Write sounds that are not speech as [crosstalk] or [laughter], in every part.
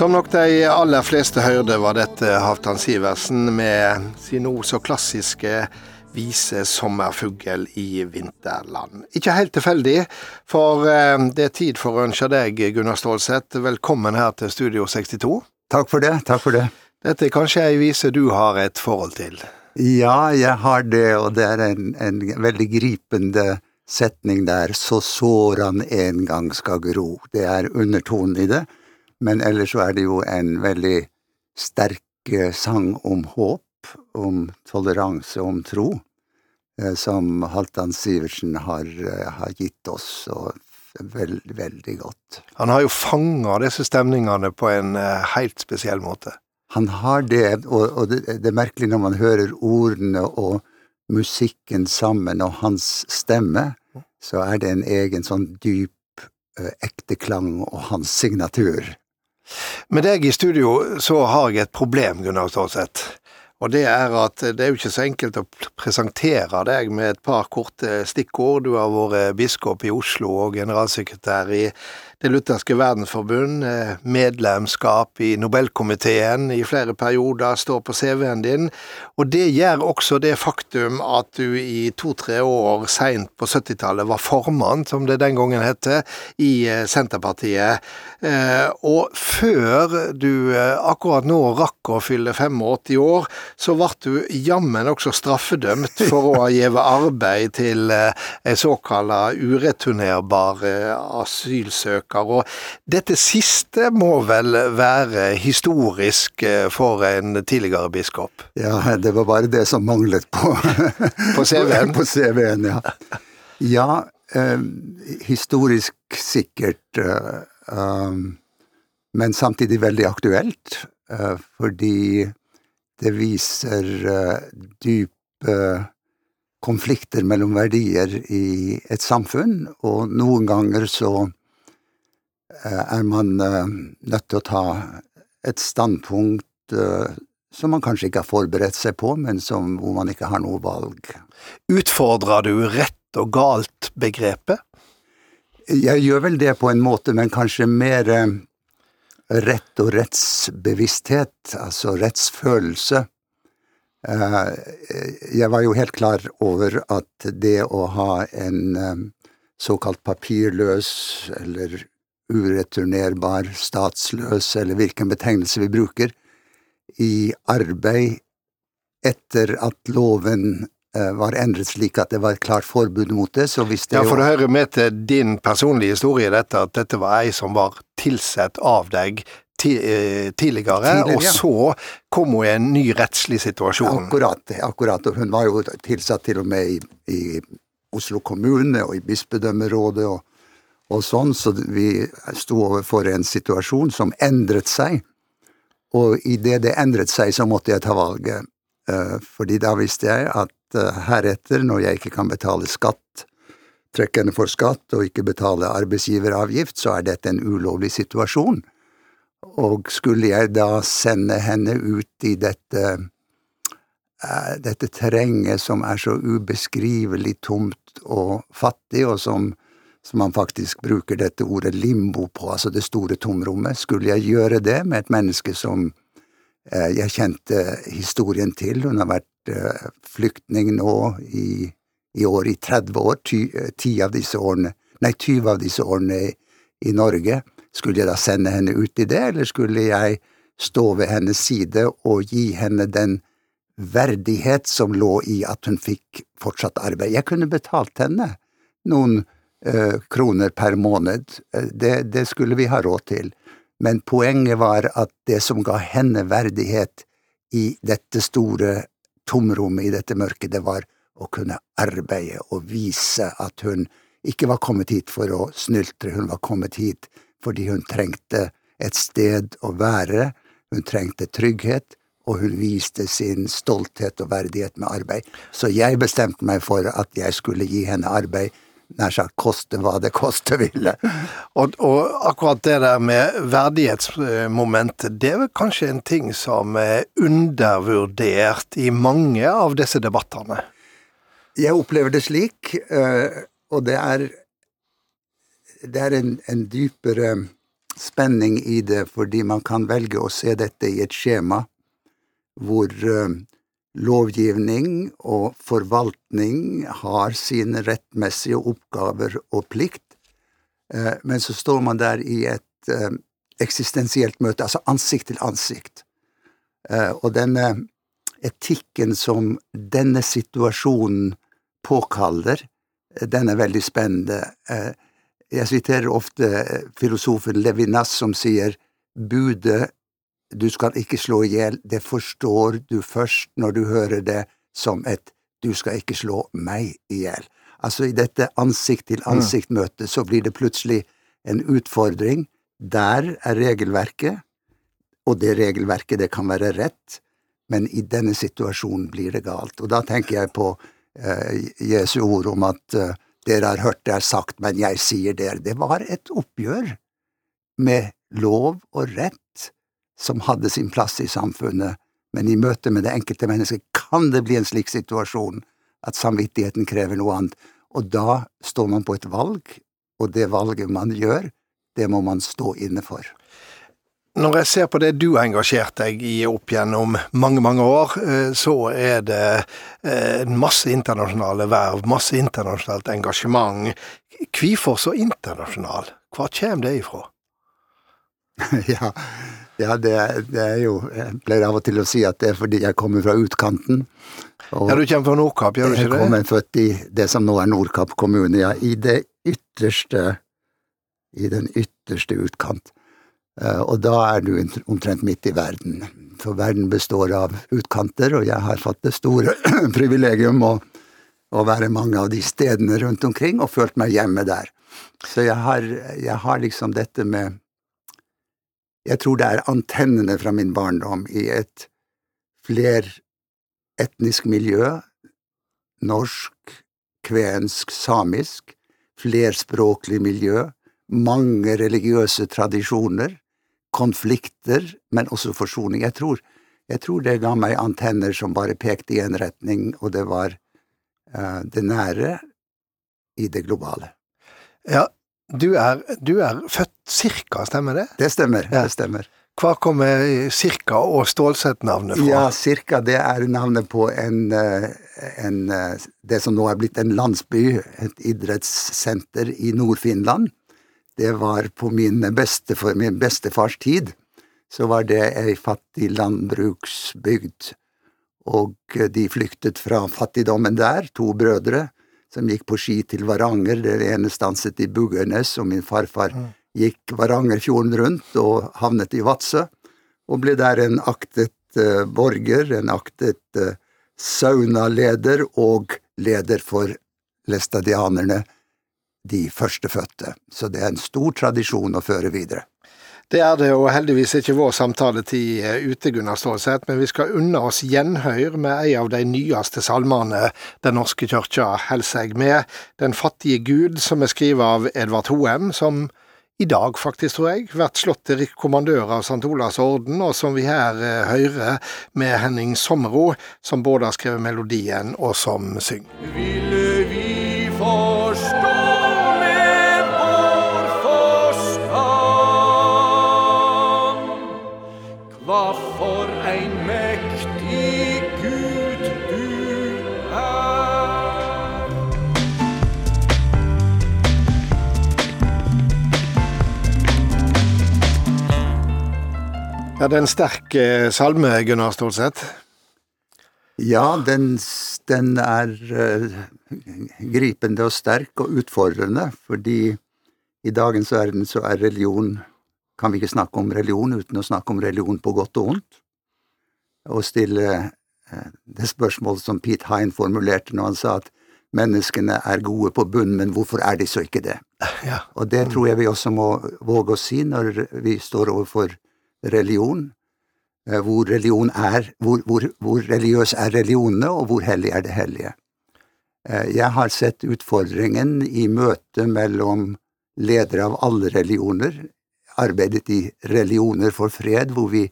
Som nok de aller fleste hørte, var dette Halvdan Sivertsen med sin nå så klassiske vise 'Sommerfugl i vinterland'. Ikke helt tilfeldig, for eh, det er tid for å ønske deg, Gunnar Stålseth, velkommen her til Studio 62. Takk for det. Takk for det. Dette er kanskje ei vise du har et forhold til? Ja, jeg har det, og det er en, en veldig gripende setning der. Så såran en gang skal gro. Det er undertonen i det, men ellers så er det jo en veldig sterk eh, sang om håp, om toleranse, om tro, eh, som Halvdan Sivertsen har, eh, har gitt oss, og veldig, veldig godt. Han har jo fanga disse stemningene på en helt spesiell måte. Han har det, og, og det, det er merkelig når man hører ordene og musikken sammen, og hans stemme, så er det en egen sånn dyp, eh, ekte klang og hans signatur. Med deg i studio så har jeg et problem, Gunnar Stålseth. Og det er at det er jo ikke så enkelt å presentere deg med et par korte stikkord. Du har vært biskop i Oslo og generalsekretær i Det lutherske verdensforbund, eh, medlemskap i Nobelkomiteen i flere perioder står på CV-en din, og det gjør også det faktum at du i to-tre år seint på 70-tallet var formann, som det den gangen hette, i eh, Senterpartiet. Eh, Og før du akkurat nå rakk å fylle 85 år, så ble du jammen også straffedømt for å ha gitt arbeid til ei såkalla ureturnerbar eh, asylsøker. Og dette siste må vel være historisk eh, for en tidligere biskop? Ja, det var bare det som manglet på [laughs] På CV-en? [laughs] på CV-en, ja. Ja, eh, historisk sikkert, eh, um, men samtidig veldig aktuelt, eh, fordi det viser eh, dype konflikter mellom verdier i et samfunn, og noen ganger så er man eh, nødt til å ta et standpunkt eh, som man kanskje ikke har forberedt seg på, men som, hvor man ikke har noe valg. Utfordrer du rett og galt-begrepet? Jeg gjør vel det på en måte, men kanskje mer eh, rett og rettsbevissthet, altså rettsfølelse. Eh, Jeg var jo helt klar over at det å ha en eh, såkalt papirløs eller ureturnerbar, statsløs, eller hvilken betegnelse vi bruker, i arbeid etter at loven eh, var endret slik at det var et klart forbud mot det, så hvis det Ja, for det hører med til din personlige historie dette, at dette var ei som var tilsett av deg tidligere, eh, tidligere, Tidligere, og så kom hun i en ny rettslig situasjon. Akkurat, akkurat. Hun var jo tilsatt til og med i, i Oslo kommune og i bispedømmerådet og, og sånn, så vi sto overfor en situasjon som endret seg. Og idet det endret seg, så måtte jeg ta valget. Eh, fordi da visste jeg at eh, heretter, når jeg ikke kan betale skatt, trekkende for skatt, og ikke betale arbeidsgiveravgift, så er dette en ulovlig situasjon. Og skulle jeg da sende henne ut i dette eh, dette terrenget som er så ubeskrivelig tomt og fattig, og som, som man faktisk bruker dette ordet limbo på, altså det store tomrommet. Skulle jeg gjøre det med et menneske som eh, jeg kjente historien til, hun har vært eh, flyktning nå i, i år i 30 år, ty, eh, 10 av disse årene, nei 20 av disse årene i, i Norge, skulle jeg da sende henne ut i det, eller skulle jeg stå ved hennes side og gi henne den verdighet som lå i at hun fikk fortsatt arbeid. Jeg kunne betalt henne noen kroner per måned, Eh, det, det skulle vi ha råd til, men poenget var at det som ga henne verdighet i dette store tomrommet, i dette mørket, det var å kunne arbeide og vise at hun ikke var kommet hit for å snyltre, hun var kommet hit fordi hun trengte et sted å være, hun trengte trygghet, og hun viste sin stolthet og verdighet med arbeid. Så jeg bestemte meg for at jeg skulle gi henne arbeid, nær sagt koste hva det koste ville. Og, og akkurat det der med verdighetsmomentet, det er vel kanskje en ting som er undervurdert i mange av disse debattene? Jeg opplever det slik, eh, og det er Det er en, en dypere spenning i det, fordi man kan velge å se dette i et skjema hvor eh, lovgivning og forvaltning har sine rettmessige oppgaver og plikt, eh, men så står man der i et eh, eksistensielt møte, altså ansikt til ansikt. Eh, og denne etikken som denne situasjonen påkaller, den er veldig spennende. Jeg siterer ofte filosofen Levinas som sier budet du skal ikke slå i hjel, det forstår du først når du hører det som et du skal ikke slå meg i hjel. Altså i dette ansikt-til-ansikt-møtet så blir det plutselig en utfordring. Der er regelverket, og det regelverket det kan være rett, men i denne situasjonen blir det galt. Og da tenker jeg på eh, Jesu ord om at eh, dere har hørt det er sagt, men jeg sier dere. Det var et oppgjør med lov og rett som hadde sin plass i samfunnet, men i møte med det enkelte mennesket kan det bli en slik situasjon at samvittigheten krever noe annet, og da står man på et valg, og det valget man gjør, det må man stå inne for. Når jeg ser på det du har engasjert deg i opp gjennom mange, mange år, eh, så er det eh, masse internasjonale verv, masse internasjonalt engasjement. Hvorfor så internasjonal? Hva kommer det ifra? [laughs] ja, ja det, det, er jo Jeg pleier av og til å si at det er fordi jeg kommer fra utkanten. ja, du kommer fra Nordkapp, gjør du ikke det? Jeg kommer født i det som nå er Nordkapp kommune, ja. I det ytterste I den ytterste utkant. Eh, og da er du omtrent midt i verden. For verden består av utkanter, og jeg har fått det store [clears throat] privilegium å, å være mange av de stedene rundt omkring, og følt meg hjemme der. Så jeg har, jeg har liksom dette med jeg tror det er antennene fra min barndom i et fleretnisk miljø, norsk, kvensk, samisk, flerspråklig miljø, mange religiøse tradisjoner, konflikter, men også forsoning. Jeg tror, jeg tror det ga meg antenner som bare pekte i en retning, og det var uh, det nære i det globale. Ja, du er, du er født cirka, stemmer det? Det stemmer. Ja. det stemmer. Hva kommer cirka og Stålsett-navnet fra? Ja, cirka det er navnet på en, eh, en, eh, det som nå er blitt en landsby, et idrettssenter i Nord-Finland. Det var på min, bestefar, min bestefars tid. Så var det ei fattig landbruksbygd, og de flyktet fra fattigdommen der, to brødre som gikk på ski til Varanger. Det ene stanset i Bugøynes, og min farfar mm. gikk Varangerfjorden rundt og havnet i Vadsø, og ble der en aktet uh, borger, en aktet uh, saunaleder og leder for læstadianerne, de førstefødte. Så det er en stor tradisjon å føre videre. Det er det, og heldigvis ikke vår samtaletid eh, ute, Gunnar Stålseth, men vi skal unne oss gjenhør med ei av de nyeste salmene Den norske kirka holder seg med, Den fattige Gud, som er skrevet av Edvard Hoem, som i dag, faktisk, tror jeg, blir slått til kommandør av St. Olavs orden, og som vi her eh, hører med Henning Sommero, som både har skrevet melodien og som synger. Ville vi forstå Ja, det er en sterk eh, salme, Gunnar Stålseth? Ja, den, den er uh, gripende og sterk og utfordrende, fordi i dagens verden så er religion kan vi ikke snakke om religion uten å snakke om religion på godt og vondt, og stille eh, det spørsmålet som Pete Hine formulerte når han sa at menneskene er gode på bunn, men hvorfor er de så ikke det? Ja. Og det tror jeg vi også må våge å si når vi står overfor religion. Eh, hvor religion er, hvor, hvor, hvor religiøs er religionene, og hvor hellig er det hellige. Eh, jeg har sett utfordringen i møtet mellom ledere av alle religioner, arbeidet i Religioner for fred, hvor vi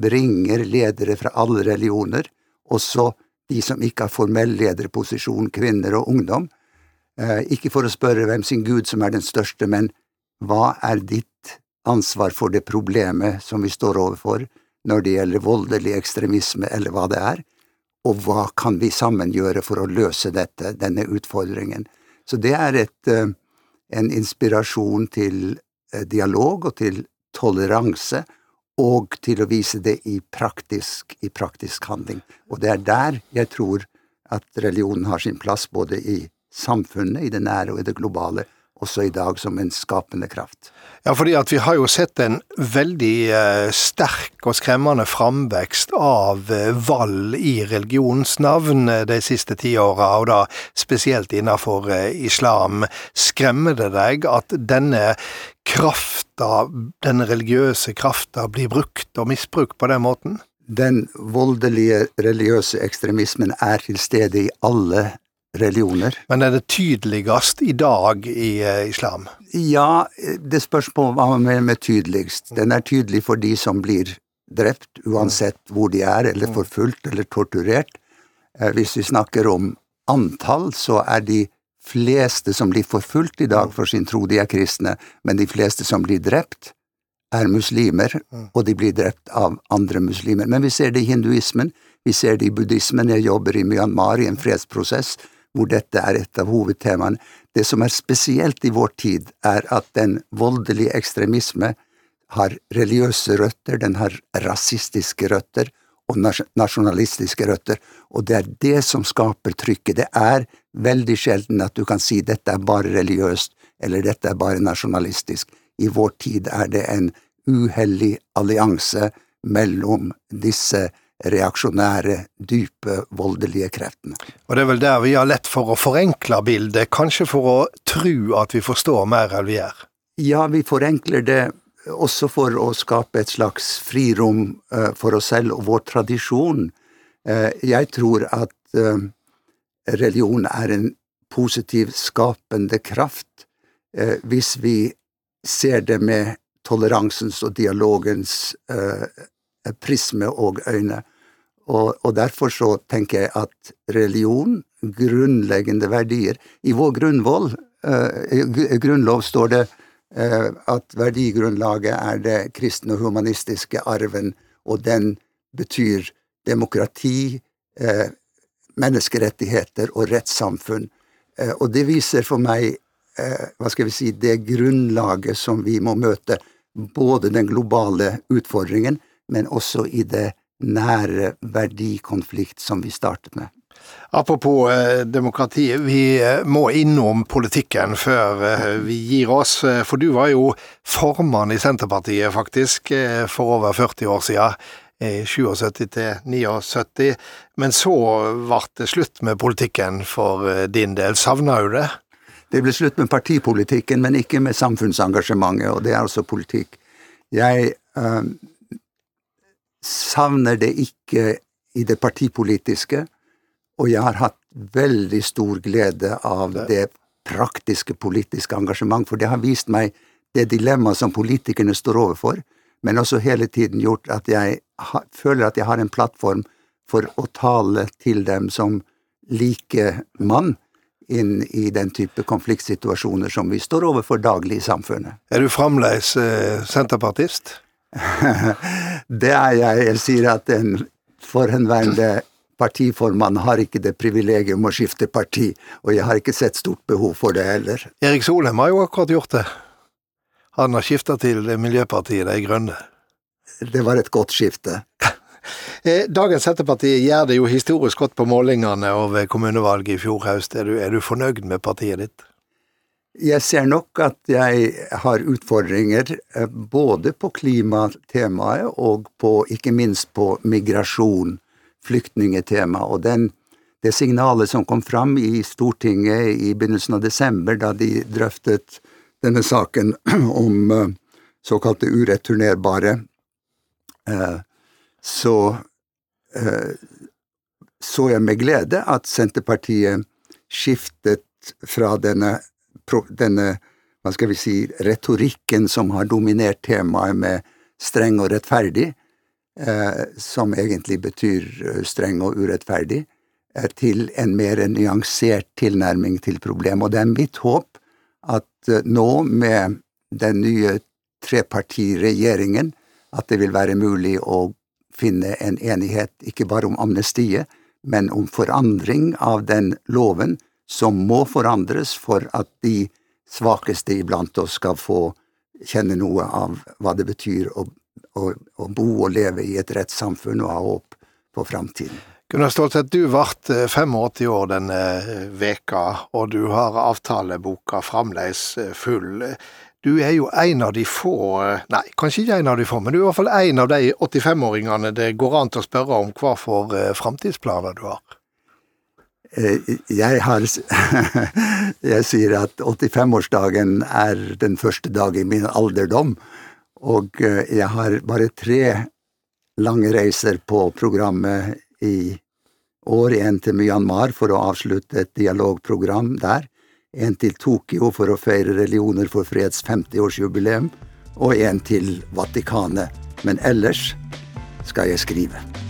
bringer ledere fra alle religioner, også de som ikke har formell lederposisjon, kvinner og ungdom, Eh, ikke for å spørre hvem sin gud som er den største, men hva er ditt ansvar for det problemet som vi står overfor når det gjelder voldelig ekstremisme, eller hva det er, og hva kan vi sammen gjøre for å løse dette, denne utfordringen. Så det er et, eh, en inspirasjon til eh, dialog og til toleranse, og til å vise det i praktisk, i praktisk handling. Og det er der jeg tror at religionen har sin plass, både i samfunnet, i det nære og i det globale, også i dag som en skapende kraft. Ja, fordi at vi har jo sett en veldig eh, sterk og skremmende framvekst av eh, valg i religionens navn eh, de siste tiåra, og da spesielt innenfor eh, islam. Skremmer det deg at denne krafta, den religiøse krafta, blir brukt og misbrukt på den måten? Den voldelige religiøse ekstremismen er til stede i alle religioner. Men er det tydeligst i dag i eh, islam? Ja, det spørs på hva man mener med tydeligst. Den er tydelig for de som blir drept, uansett hvor de er, eller forfulgt eller torturert. Eh, Hvis vi snakker om antall, så er de fleste som blir forfulgt i dag for sin tro, de er kristne, men de fleste som blir drept, er muslimer, og de blir drept av andre muslimer. Men vi ser det i hinduismen, vi ser det i buddhismen. Jeg jobber i Myanmar i en fredsprosess hvor dette er et av hovedtemaene. Det som er spesielt i vår tid, er at den voldelige ekstremisme har religiøse røtter, den har rasistiske røtter og nasjonalistiske røtter, og det er det som skaper trykket. Det er veldig sjelden at du kan si dette er bare religiøst, eller dette er bare nasjonalistisk. I vår tid er det en uheldig allianse mellom disse reaksjonære, dype, voldelige kreftene. Og det er vel der vi har lett for å forenkle bildet, kanskje for å tro at vi forstår mer enn vi gjør. Ja, vi forenkler det også for å skape et slags frirom eh, for oss selv og vår tradisjon. Eh, jeg tror at eh, religion er en positiv, skapende kraft hvis vi ser det med toleransens og dialogens prisme og øyne. Og, og derfor så tenker jeg at religion, grunnleggende verdier I vår grunnvoll, eh, grunnlov står det eh, at verdigrunnlaget er det kristne og humanistiske arven, og den betyr demokrati, eh, menneskerettigheter og rettssamfunn. Eh, og det viser for meg, eh, hva skal vi si, det grunnlaget som vi må møte, både den globale utfordringen, men også i det nære verdikonflikt som vi startet med. Apropos eh, demokrati, vi eh, må innom politikken før eh, vi gir oss. For du var jo formann i Senterpartiet, faktisk, for over 40 år siden. I 77 til 79. Men så ble det slutt med politikken for din del. Savna du det? Det ble slutt med partipolitikken, men ikke med samfunnsengasjementet, og det er altså politikk. Jeg eh, savner det ikke i det partipolitiske, og jeg har hatt veldig stor glede av det praktiske politiske engasjement, for det har vist meg det dilemmaet som politikerne står overfor, men også hele tiden gjort at jeg føler at jeg har en plattform for å tale til dem som likemann inn i den type konfliktsituasjoner som vi står overfor daglig i samfunnet. Er du fremdeles eh, senterpartist? [laughs] det er jeg. Jeg sier at en forhenværende partiformann har ikke det privilegium å skifte parti, og jeg har ikke sett stort behov for det heller. Erik Solheim har jo akkurat gjort det. Han har skifta til Miljøpartiet De Grønne. Det var et godt skifte. [laughs] Eh, Dagens Senterparti gjør det jo historisk godt på målingene og ved kommunevalget i fjor høst. Er du, er du fornøyd med partiet ditt? Jeg ser nok at jeg har utfordringer eh, både på klimatemaet og på, ikke minst på migrasjon, flyktningetema. Og den, det signalet som kom fram i Stortinget i begynnelsen av desember, da de drøftet denne saken [clears throat] om eh, såkalte ureturnerbare, eh, så så jeg med glede at Senterpartiet skiftet fra denne, denne hva skal vi si, retorikken som har dominert temaet med streng og rettferdig, eh, som egentlig betyr eh, streng og urettferdig, til en mer nyansert tilnærming til problemet. Og det er mitt håp at nå, med den nye trepartiregjeringen, at det vil være mulig å finne en enighet ikke bare om amnestiet, men om forandring av den loven som må forandres for at de svakeste iblant oss skal få kjenne noe av hva det betyr å, å, å bo og leve i et rettssamfunn og ha håp på framtiden. Gunnar Stålseth, du ble 85 år denne veka, og du har avtaleboka fremdeles full. Du er jo en av de få, nei, kanskje ikke en av de få, men du er i hvert fall en av de 85-åringene det går an til å spørre om hva for framtidsplaner du har. Eh, jeg har [laughs] Jeg sier at 85-årsdagen er den første dag i min alderdom, og eh, jeg har bare tre lange reiser på programmet i år. En til Myanmar for å avslutte et dialogprogram der en til Tokyo for å feire Religioner for freds 50-årsjubileum, og en til Vatikanet. Men ellers skal jeg skrive.